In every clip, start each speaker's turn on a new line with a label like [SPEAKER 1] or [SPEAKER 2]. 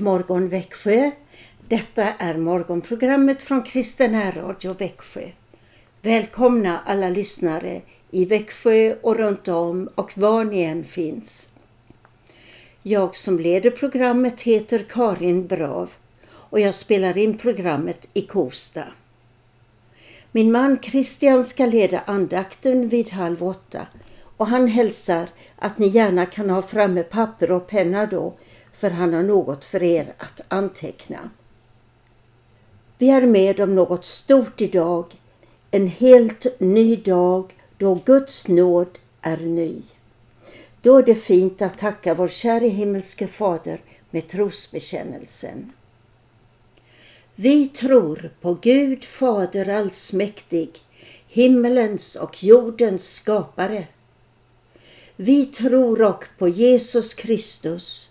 [SPEAKER 1] God morgon Växjö! Detta är morgonprogrammet från Kristen Radio Växjö. Välkomna alla lyssnare i Växjö och runt om och var ni än finns. Jag som leder programmet heter Karin Brav och jag spelar in programmet i Kosta. Min man Christian ska leda andakten vid halv åtta och han hälsar att ni gärna kan ha framme papper och penna då för han har något för er att anteckna. Vi är med om något stort idag, en helt ny dag då Guds nåd är ny. Då är det fint att tacka vår käre himmelske Fader med trosbekännelsen. Vi tror på Gud Fader allsmäktig, himmelens och jordens skapare. Vi tror också på Jesus Kristus,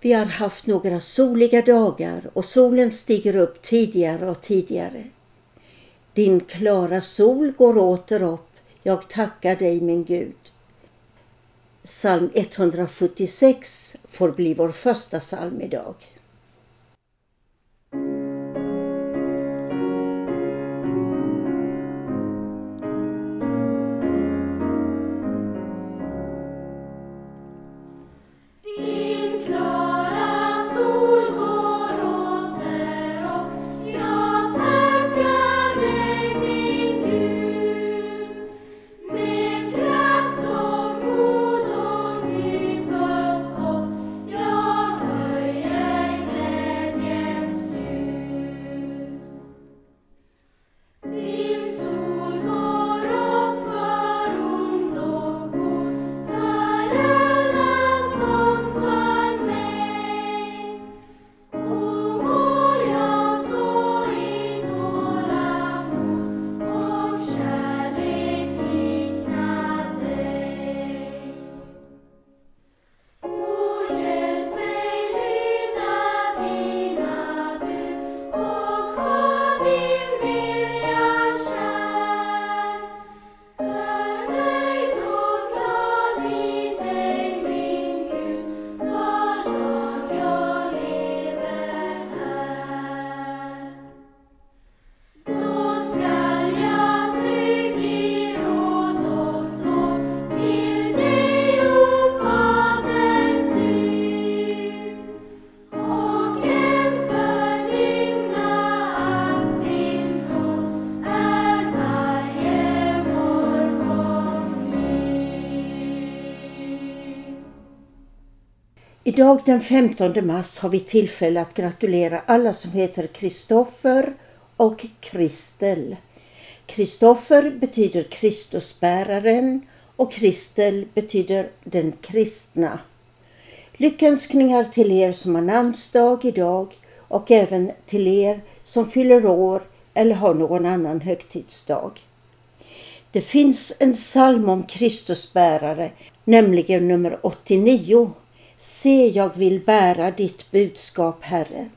[SPEAKER 1] Vi har haft några soliga dagar och solen stiger upp tidigare och tidigare. Din klara sol går åter upp, jag tackar dig min Gud. Psalm 176 får bli vår första psalm idag. Idag den 15 mars har vi tillfälle att gratulera alla som heter Kristoffer och Kristel. Kristoffer betyder Kristusbäraren och Kristel betyder den kristna. Lyckönskningar till er som har namnsdag idag och även till er som fyller år eller har någon annan högtidsdag. Det finns en psalm om Kristusbärare, nämligen nummer 89 Se, jag vill bära ditt budskap, Herre.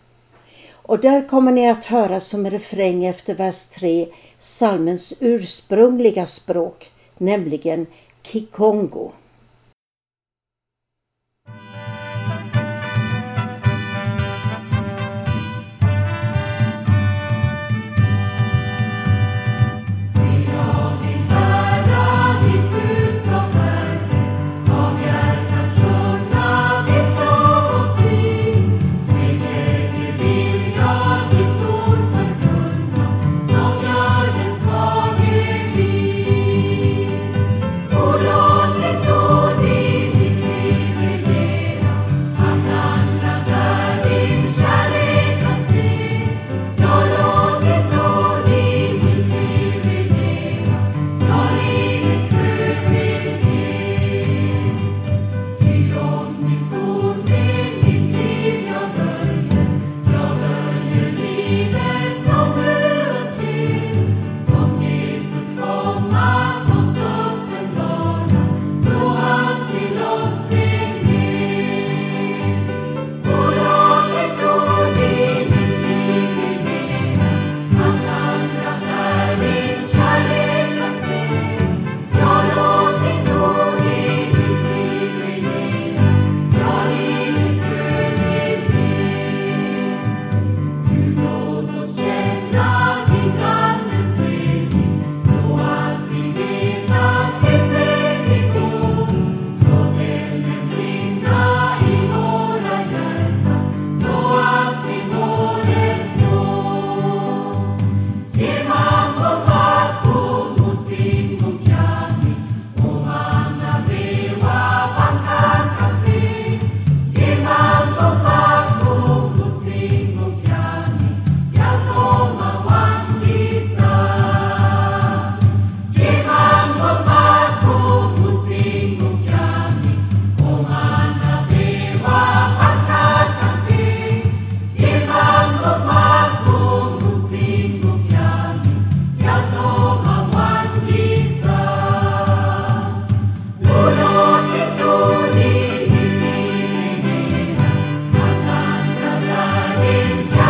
[SPEAKER 1] Och där kommer ni att höra som refräng efter vers 3 salmens ursprungliga språk, nämligen kikongo. Jesus.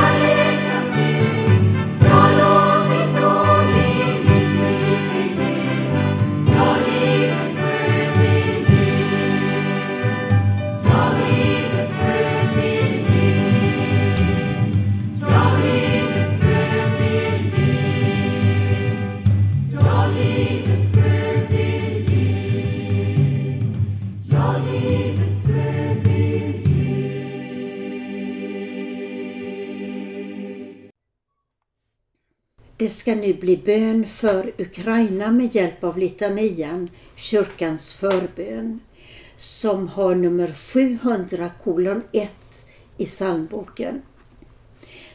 [SPEAKER 1] Ska nu bli bön för Ukraina med hjälp av litanian, kyrkans förbön, som har nummer 700 kolon 1 i psalmboken.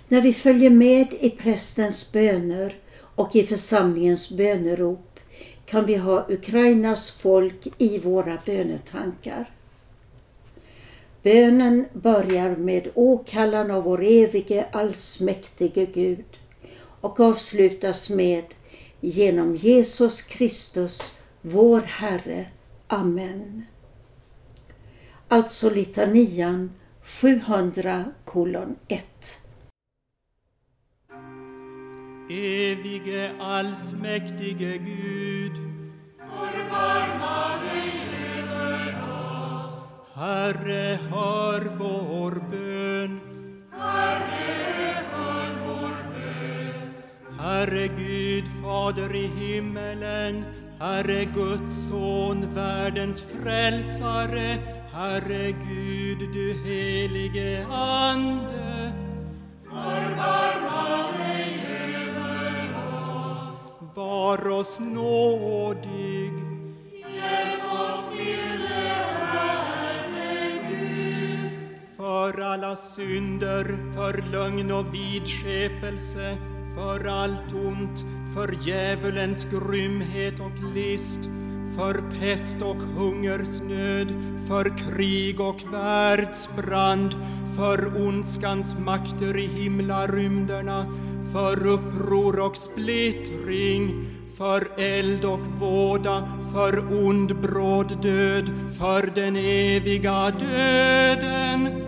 [SPEAKER 1] När vi följer med i prästens böner och i församlingens bönerop kan vi ha Ukrainas folk i våra bönetankar. Bönen börjar med åkallan av vår evige allsmäktige Gud och avslutas med Genom Jesus Kristus, vår Herre. Amen. Alltså litanian 700 kolon 1.
[SPEAKER 2] Evige allsmäktige Gud, förbarma dig över oss. Herre, hör vår bön. Herre. Herre Gud, Fader i himmelen, Herre Guds son, världens frälsare, Herre Gud, du helige Ande. Förbarma dig över oss. Var oss nådig. Hjälp oss, milde Herre Gud. För alla synder, för lögn och vidskepelse, för allt ont, för djävulens grymhet och list, för pest och hungersnöd, för krig och världsbrand, för ondskans makter i himlarymderna, för uppror och splittring, för eld och våda, för ond bråd död, för den eviga döden.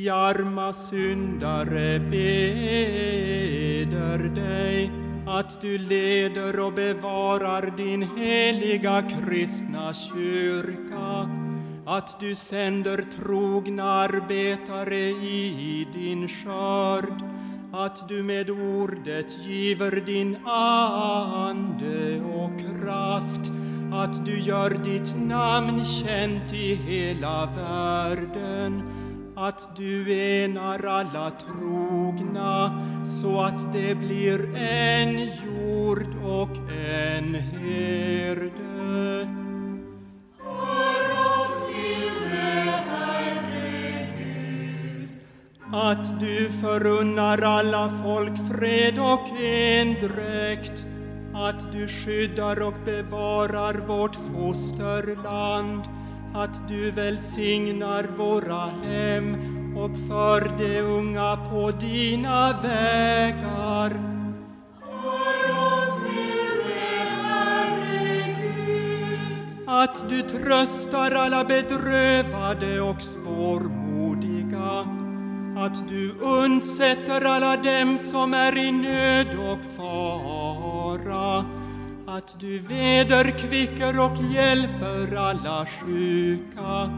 [SPEAKER 2] Vi arma syndare beder dig att du leder och bevarar din heliga kristna kyrka, att du sänder trogna arbetare i din skörd, att du med ordet giver din ande och kraft, att du gör ditt namn känt i hela världen, att du enar alla trogna så att det blir en jord och en herde. Att du förunnar alla folk fred och endräkt, att du skyddar och bevarar vårt fosterland, att du välsignar våra hem och för de unga på dina vägar. Att du tröstar alla bedrövade och svårmodiga, att du undsätter alla dem som är i nöd och fara, att du vederkvicker och hjälper alla sjuka,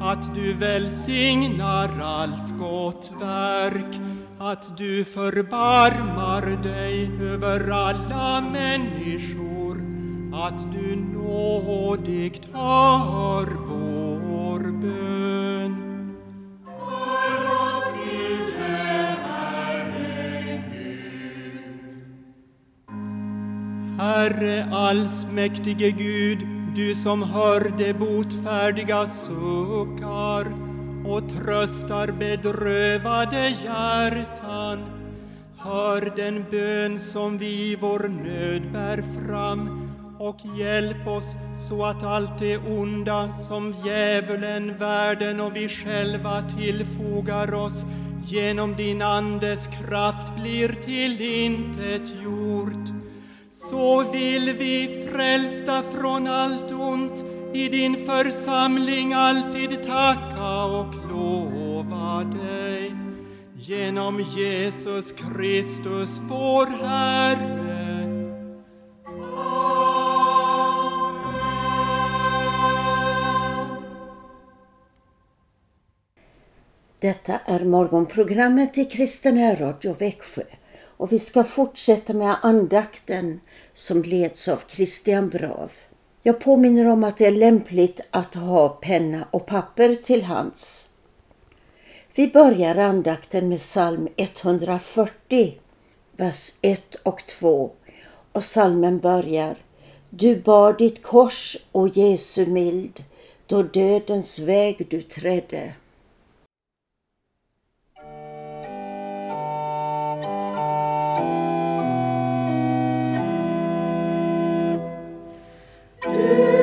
[SPEAKER 2] att du välsignar allt gott verk, att du förbarmar dig över alla människor, att du nådigt hör vår bön. Herre allsmäktige Gud, du som hör de botfärdiga suckar och tröstar bedrövade hjärtan. Hör den bön som vi i vår nöd bär fram och hjälp oss så att allt det onda som djävulen, världen och vi själva tillfogar oss genom din Andes kraft blir till intet gjort. Så vill vi frälsta från allt ont i din församling alltid tacka och lova dig. genom Jesus Kristus vår Herre.
[SPEAKER 1] Detta är morgonprogrammet i Kristen Radio Växjö och vi ska fortsätta med andakten som leds av Christian Brav. Jag påminner om att det är lämpligt att ha penna och papper till hands. Vi börjar andakten med psalm 140, vers 1 och 2 och psalmen börjar Du bar ditt kors, o Jesu mild, då dödens väg du trädde.
[SPEAKER 3] I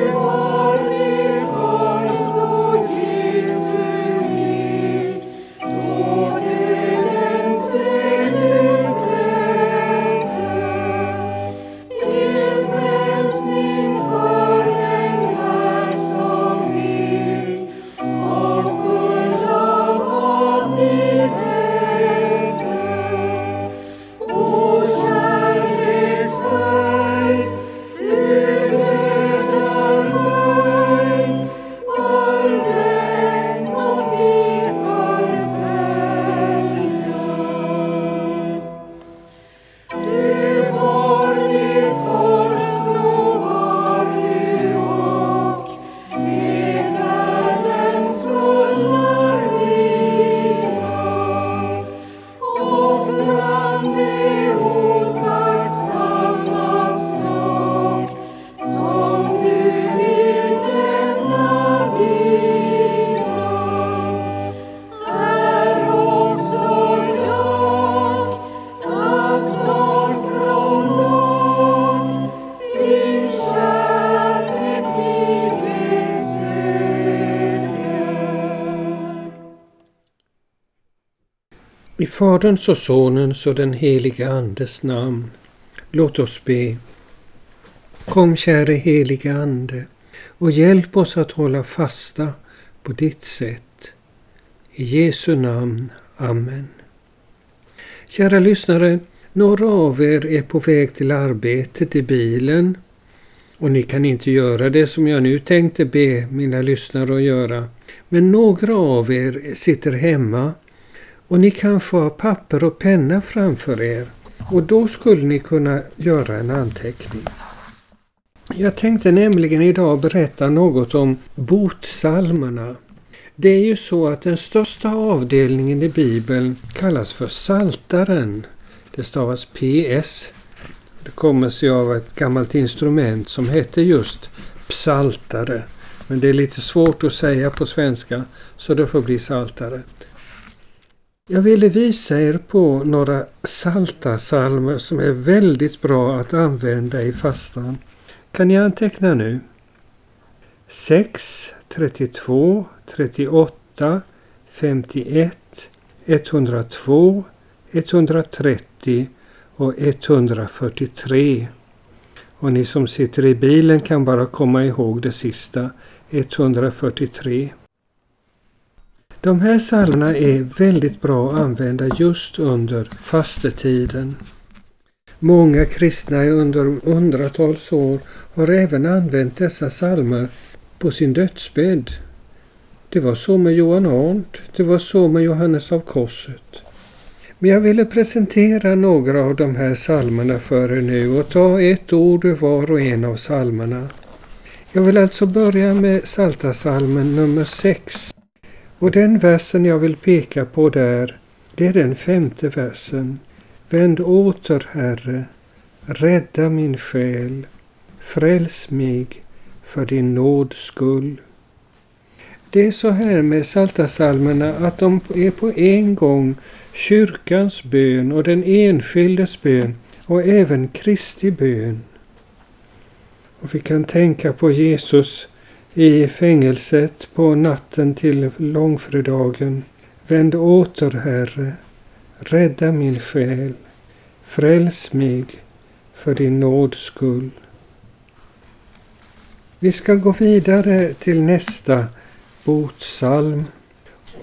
[SPEAKER 3] Faderns och Sonens och den helige Andes namn. Låt oss be. Kom käre helige Ande och hjälp oss att hålla fasta på ditt sätt. I Jesu namn. Amen. Kära lyssnare, några av er är på väg till arbetet i bilen och ni kan inte göra det som jag nu tänkte be mina lyssnare att göra. Men några av er sitter hemma och ni kanske har papper och penna framför er och då skulle ni kunna göra en anteckning. Jag tänkte nämligen idag berätta något om botsalmerna. Det är ju så att den största avdelningen i Bibeln kallas för Saltaren. Det stavas PS. Det kommer sig av ett gammalt instrument som hette just psaltare. Men det är lite svårt att säga på svenska så det får bli saltare. Jag ville visa er på några salta salmer som är väldigt bra att använda i fastan. Kan ni anteckna nu? 6, 32, 38, 51, 102, 130 och 143. Och ni som sitter i bilen kan bara komma ihåg det sista, 143. De här psalmerna är väldigt bra att använda just under fastetiden. Många kristna under hundratals år har även använt dessa psalmer på sin dödsbädd. Det var så med Johan Arndt, det var så med Johannes av Korset. Men jag ville presentera några av de här psalmerna för er nu och ta ett ord ur var och en av psalmerna. Jag vill alltså börja med Psaltarpsalmen nummer 6 och den versen jag vill peka på där, det är den femte versen. Vänd åter, Herre, rädda min själ, fräls mig för din nåds skull. Det är så här med Psaltarpsalmerna att de är på en gång kyrkans bön och den enskildes bön och även Kristi bön. Och vi kan tänka på Jesus i fängelset på natten till långfredagen. Vänd åter, Herre, rädda min själ, fräls mig för din nåds skull. Vi ska gå vidare till nästa botsalm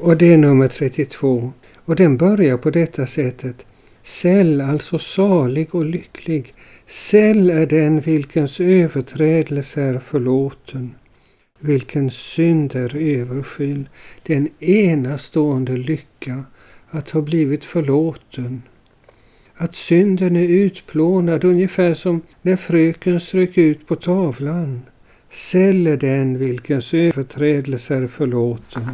[SPEAKER 3] och det är nummer 32. Och den börjar på detta sättet. Säll, alltså salig och lycklig. Säll är den vilkens överträdelse är förlåten, vilken synd är överskyld. Det är en enastående lycka att ha blivit förlåten. Att synden är utplånad ungefär som när fröken strök ut på tavlan. Säll är den vilkens överträdelse är förlåten,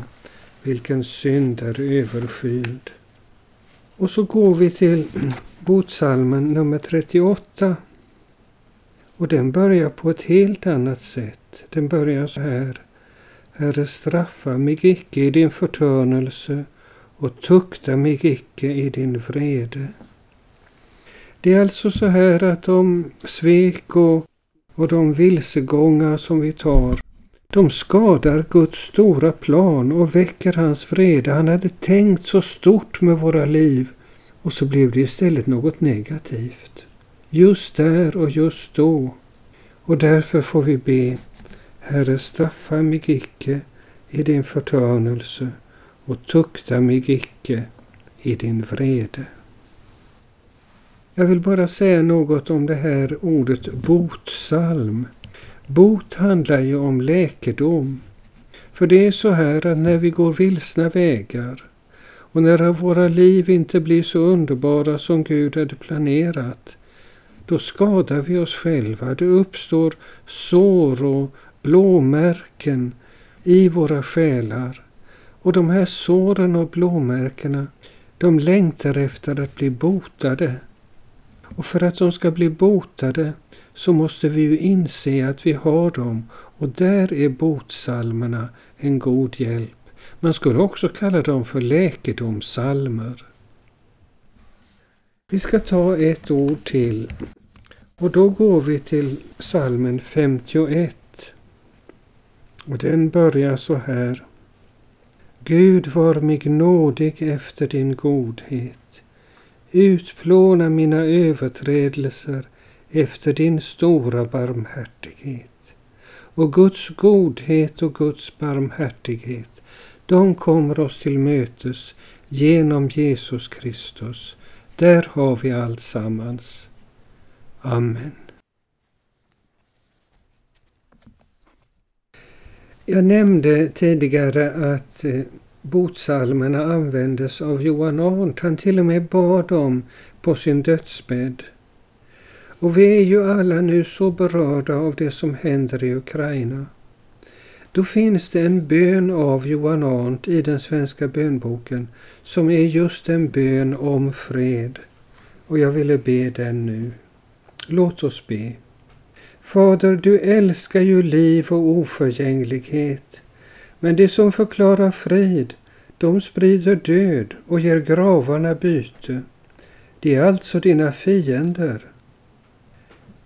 [SPEAKER 3] vilken synd är överskyld. Och så går vi till botsalmen nummer 38. Och den börjar på ett helt annat sätt. Den börjar så här. Herre, straffa mig icke i din förtörnelse och tukta mig icke i din vrede. Det är alltså så här att de svek och, och de vilsegångar som vi tar, de skadar Guds stora plan och väcker hans vrede. Han hade tänkt så stort med våra liv och så blev det istället något negativt. Just där och just då. Och därför får vi be Herre straffa mig icke i din förtörnelse och tukta mig icke i din vrede. Jag vill bara säga något om det här ordet botsalm. Bot handlar ju om läkedom. För det är så här att när vi går vilsna vägar och när våra liv inte blir så underbara som Gud hade planerat, då skadar vi oss själva. Det uppstår sår och blåmärken i våra själar. Och de här såren och blåmärkena, de längtar efter att bli botade. Och för att de ska bli botade så måste vi ju inse att vi har dem och där är botsalmerna en god hjälp. Man skulle också kalla dem för läkedomssalmer. Vi ska ta ett ord till och då går vi till salmen 51. Och den börjar så här. Gud var mig nådig efter din godhet. Utplåna mina överträdelser efter din stora barmhärtighet. Och Guds godhet och Guds barmhärtighet, de kommer oss till mötes genom Jesus Kristus. Där har vi alltsammans. Amen. Jag nämnde tidigare att eh, botsalmerna användes av Johan Arndt. Han till och med bad dem på sin dödsbädd. Och vi är ju alla nu så berörda av det som händer i Ukraina. Då finns det en bön av Johan Arndt i den svenska bönboken som är just en bön om fred. Och jag ville be den nu. Låt oss be. Fader, du älskar ju liv och oförgänglighet. Men det som förklarar frid, de sprider död och ger gravarna byte. Det är alltså dina fiender.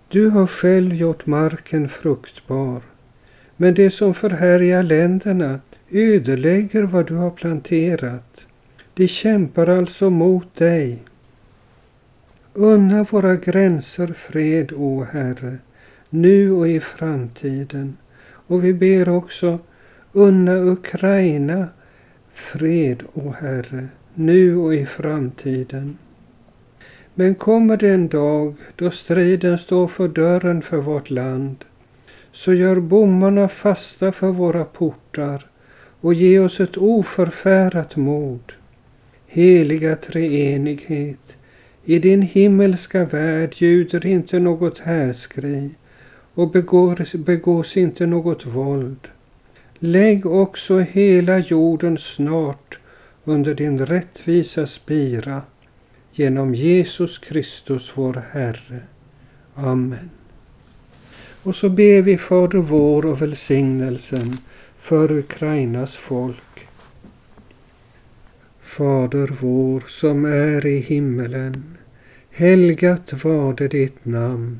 [SPEAKER 3] Du har själv gjort marken fruktbar. Men det som förhärjar länderna ödelägger vad du har planterat. De kämpar alltså mot dig. Unna våra gränser fred, o Herre, nu och i framtiden. Och vi ber också unna Ukraina fred, o Herre, nu och i framtiden. Men kommer det en dag då striden står för dörren för vårt land, så gör bommarna fasta för våra portar och ge oss ett oförfärat mod. Heliga treenighet, i din himmelska värld ljuder inte något härskri och begås, begås inte något våld. Lägg också hela jorden snart under din rättvisa spira genom Jesus Kristus vår Herre. Amen. Och så ber vi Fader vår och välsignelsen för Ukrainas folk. Fader vår som är i himmelen. Helgat var det ditt namn.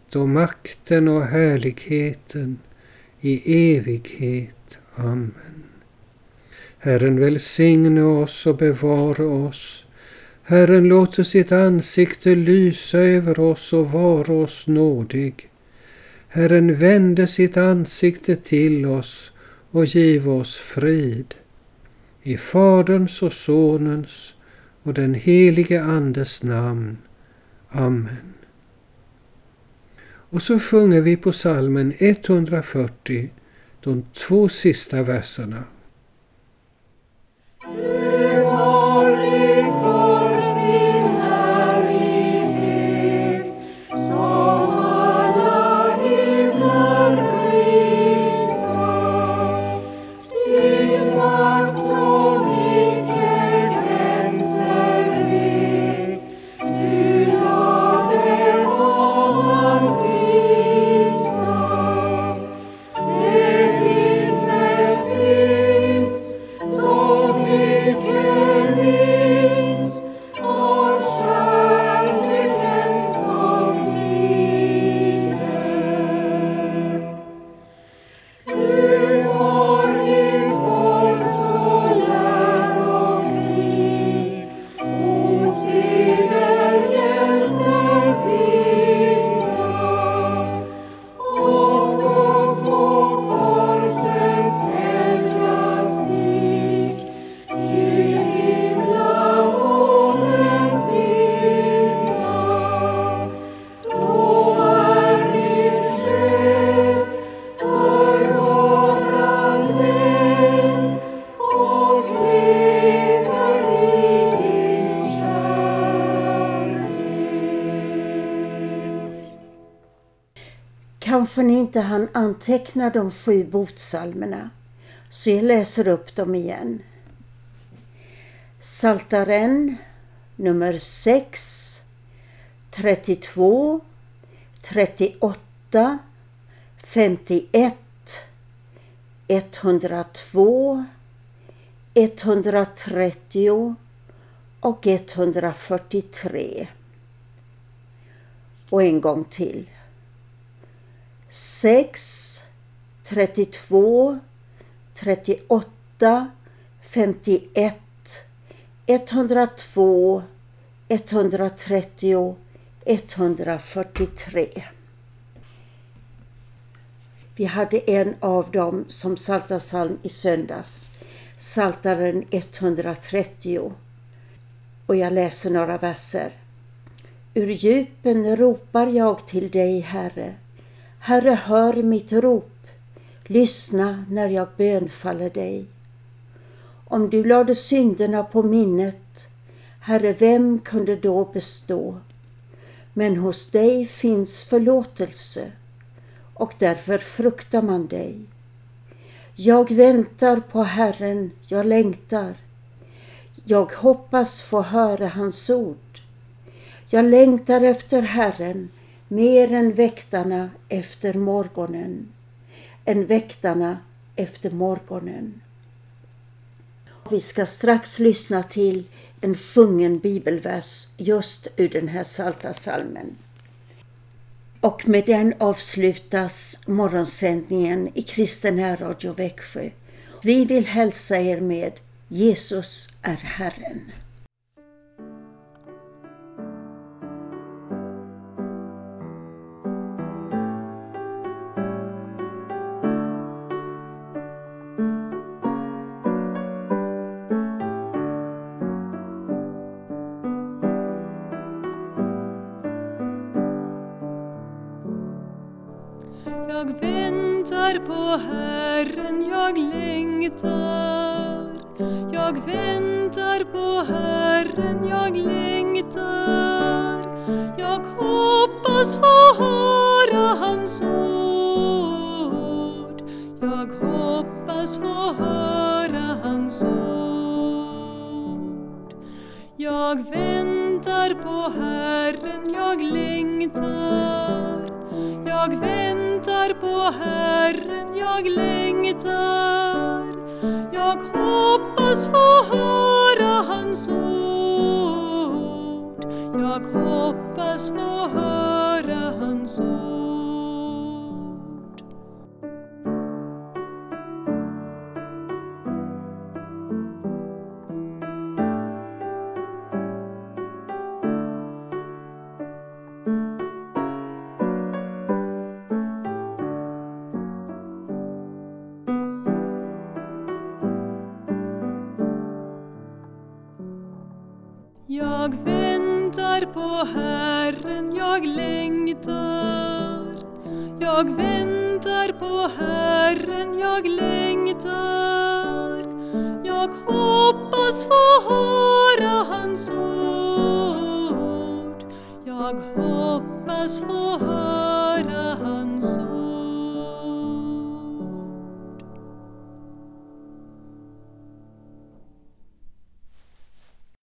[SPEAKER 3] och makten och härligheten i evighet. Amen. Herren välsigne oss och bevara oss. Herren låter sitt ansikte lysa över oss och vara oss nådig. Herren vände sitt ansikte till oss och giv oss frid. I Faderns och Sonens och den helige Andes namn. Amen. Och så sjunger vi på salmen 140, de två sista verserna.
[SPEAKER 1] Där han antecknar de sju botsalmerna, så jag läser upp dem igen. Saltaren nummer 6, 32, 38, 51, 102, 130 och 143. Och en gång till. 6, 32, 38, 51, 102, 130, 143. Vi hade en av dem som psaltarpsalm i söndags, Saltaren 130. Och jag läser några verser. Ur djupen ropar jag till dig, Herre. Herre, hör mitt rop. Lyssna när jag bönfaller dig. Om du lade synderna på minnet, Herre, vem kunde då bestå? Men hos dig finns förlåtelse och därför fruktar man dig. Jag väntar på Herren, jag längtar. Jag hoppas få höra hans ord. Jag längtar efter Herren, mer än väktarna efter morgonen, än väktarna efter morgonen. Vi ska strax lyssna till en sjungen bibelvers just ur den här salta salmen. Och med den avslutas morgonsändningen i Kristen Radio Växjö. Vi vill hälsa er med Jesus är Herren.
[SPEAKER 4] Jag väntar på Herren, jag längtar. Jag väntar på Herren, jag längtar. Jag hoppas få höra hans ord. Jag hoppas få höra hans ord. Jag väntar på Herren, jag längtar. Jag väntar på Herren, jag längtar. Jag hoppas få höra hans ord. jag hoppas få höra hans ord. Jag väntar på Herren, jag längtar. Jag hoppas få